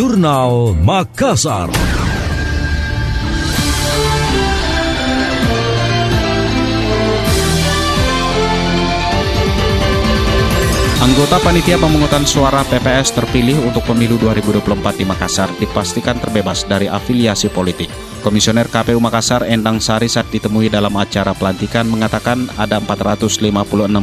Jurnal Makassar. Anggota Panitia Pemungutan Suara PPS terpilih untuk pemilu 2024 di Makassar dipastikan terbebas dari afiliasi politik. Komisioner KPU Makassar Endang Sari saat ditemui dalam acara pelantikan mengatakan ada 456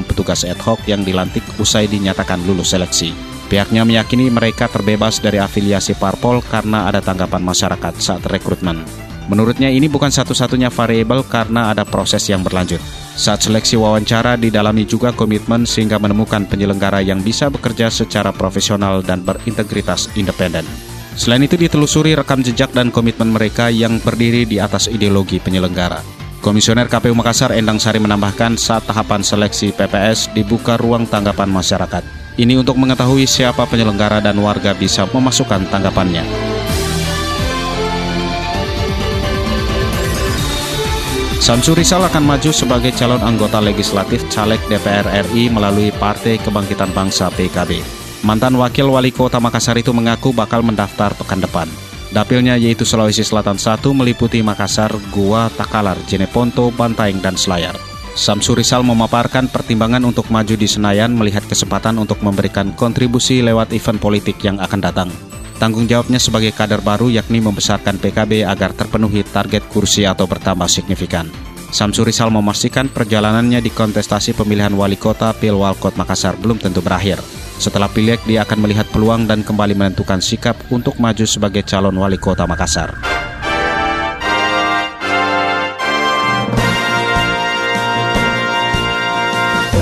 petugas ad hoc yang dilantik usai dinyatakan lulus seleksi. Pihaknya meyakini mereka terbebas dari afiliasi parpol karena ada tanggapan masyarakat saat rekrutmen. Menurutnya ini bukan satu-satunya variabel karena ada proses yang berlanjut. Saat seleksi wawancara didalami juga komitmen sehingga menemukan penyelenggara yang bisa bekerja secara profesional dan berintegritas independen. Selain itu ditelusuri rekam jejak dan komitmen mereka yang berdiri di atas ideologi penyelenggara. Komisioner KPU Makassar Endang Sari menambahkan saat tahapan seleksi PPS dibuka ruang tanggapan masyarakat. Ini untuk mengetahui siapa penyelenggara dan warga bisa memasukkan tanggapannya. Samsur Rizal akan maju sebagai calon anggota legislatif caleg DPR RI melalui Partai Kebangkitan Bangsa PKB. Mantan Wakil Wali Kota Makassar itu mengaku bakal mendaftar pekan depan. Dapilnya yaitu Sulawesi Selatan 1 meliputi Makassar, Gua, Takalar, Jeneponto, Bantaeng, dan Selayar. Samsur Rizal memaparkan pertimbangan untuk maju di Senayan melihat kesempatan untuk memberikan kontribusi lewat event politik yang akan datang. Tanggung jawabnya sebagai kader baru yakni membesarkan PKB agar terpenuhi target kursi atau bertambah signifikan. Samsur Rizal memastikan perjalanannya di kontestasi pemilihan wali kota Pilwalkot Makassar belum tentu berakhir. Setelah pilek, dia akan melihat peluang dan kembali menentukan sikap untuk maju sebagai calon wali kota Makassar.